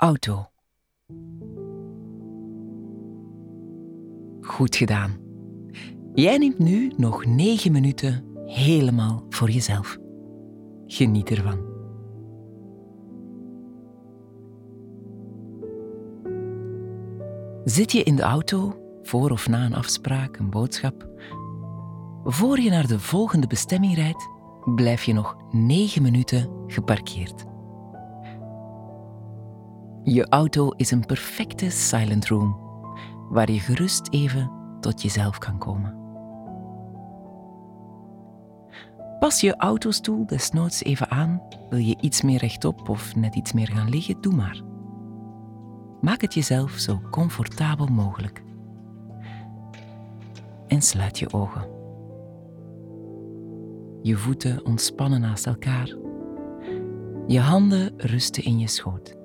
auto. Goed gedaan. Jij neemt nu nog 9 minuten helemaal voor jezelf. Geniet ervan. Zit je in de auto, voor of na een afspraak, een boodschap? Voor je naar de volgende bestemming rijdt, blijf je nog 9 minuten geparkeerd. Je auto is een perfecte silent room, waar je gerust even tot jezelf kan komen. Pas je autostoel desnoods even aan. Wil je iets meer rechtop of net iets meer gaan liggen? Doe maar. Maak het jezelf zo comfortabel mogelijk. En sluit je ogen. Je voeten ontspannen naast elkaar. Je handen rusten in je schoot.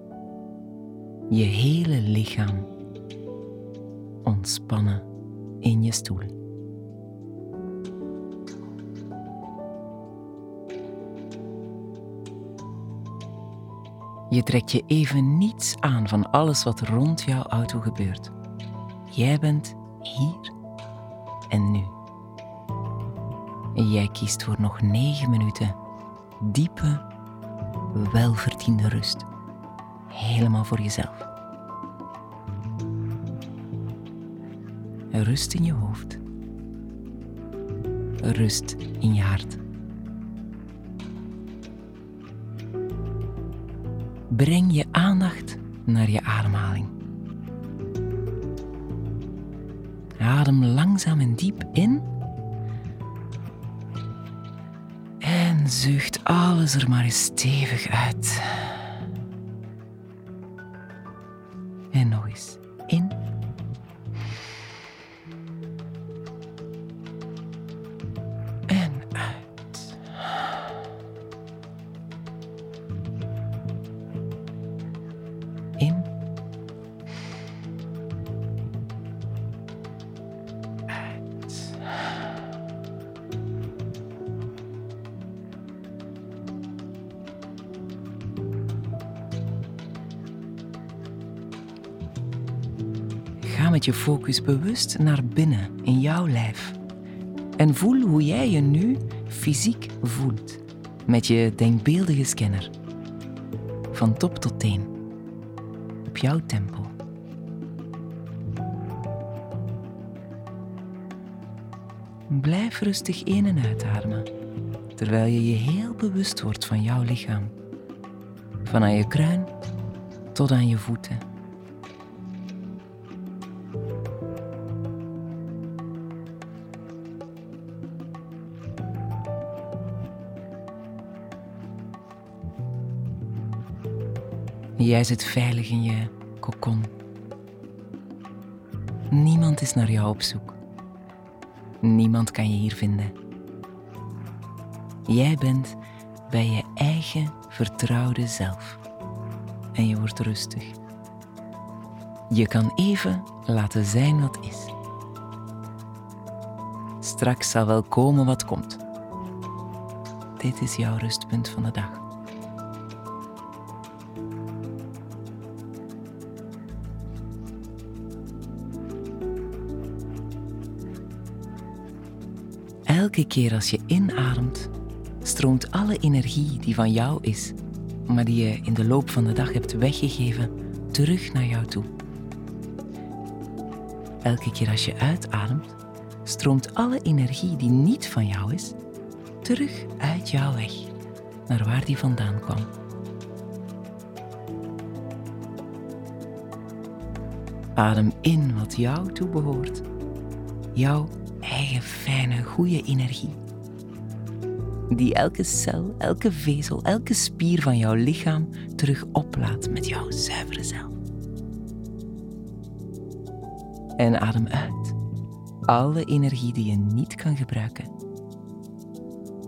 Je hele lichaam ontspannen in je stoel. Je trekt je even niets aan van alles wat rond jouw auto gebeurt. Jij bent hier en nu. Jij kiest voor nog negen minuten diepe, welverdiende rust. Helemaal voor jezelf. Rust in je hoofd. Rust in je hart. Breng je aandacht naar je ademhaling. Adem langzaam en diep in. En zucht alles er maar eens stevig uit. En Ga met je focus bewust naar binnen in jouw lijf. En voel hoe jij je nu fysiek voelt met je denkbeeldige scanner. Van top tot teen. Op jouw tempo. Blijf rustig in- en uitademen, terwijl je je heel bewust wordt van jouw lichaam. Van aan je kruin tot aan je voeten. Jij zit veilig in je kokon. Niemand is naar jou op zoek. Niemand kan je hier vinden. Jij bent bij je eigen vertrouwde zelf. En je wordt rustig. Je kan even laten zijn wat is. Straks zal wel komen wat komt. Dit is jouw rustpunt van de dag. Elke keer als je inademt, stroomt alle energie die van jou is, maar die je in de loop van de dag hebt weggegeven, terug naar jou toe. Elke keer als je uitademt, stroomt alle energie die niet van jou is, terug uit jou weg, naar waar die vandaan kwam. Adem in wat jou toebehoort, jouw eigen fijne, goede energie. Die elke cel, elke vezel, elke spier van jouw lichaam terug oplaat met jouw zuivere zelf. En adem uit alle energie die je niet kan gebruiken,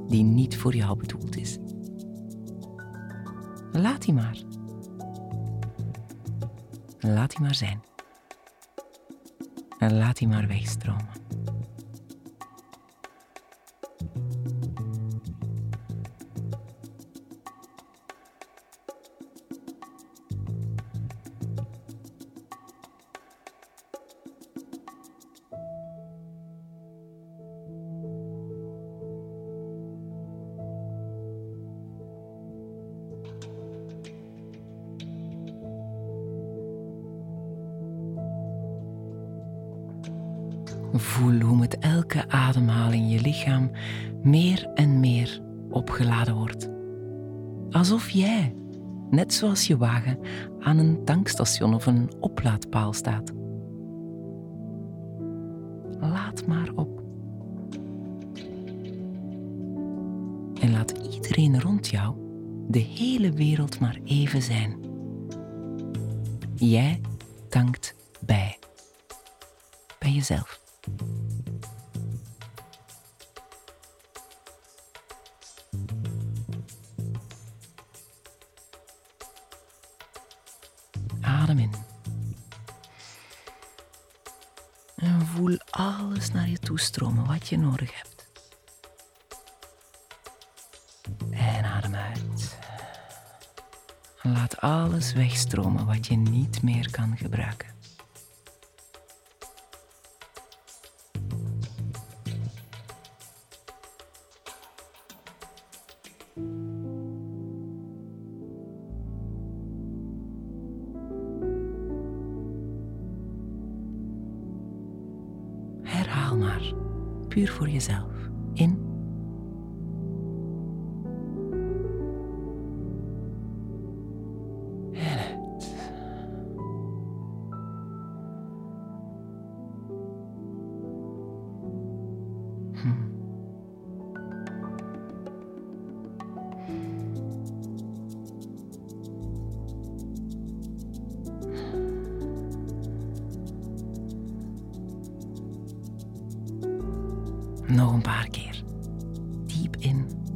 die niet voor jou bedoeld is. Laat die maar. Laat die maar zijn. En laat die maar wegstromen. Voel hoe met elke ademhaling je lichaam meer en meer opgeladen wordt. Alsof jij, net zoals je wagen, aan een tankstation of een oplaadpaal staat. Laat maar op. En laat iedereen rond jou de hele wereld maar even zijn. Jij tankt bij. Bij jezelf. Adem in. En voel alles naar je toe stromen wat je nodig hebt. En adem uit. Laat alles wegstromen wat je niet meer kan gebruiken. Puur voor jezelf. In. En hmm. Nog een paar keer. Diep in.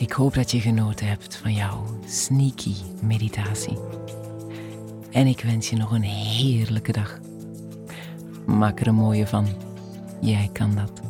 Ik hoop dat je genoten hebt van jouw sneaky meditatie. En ik wens je nog een heerlijke dag. Maak er een mooie van. Jij kan dat.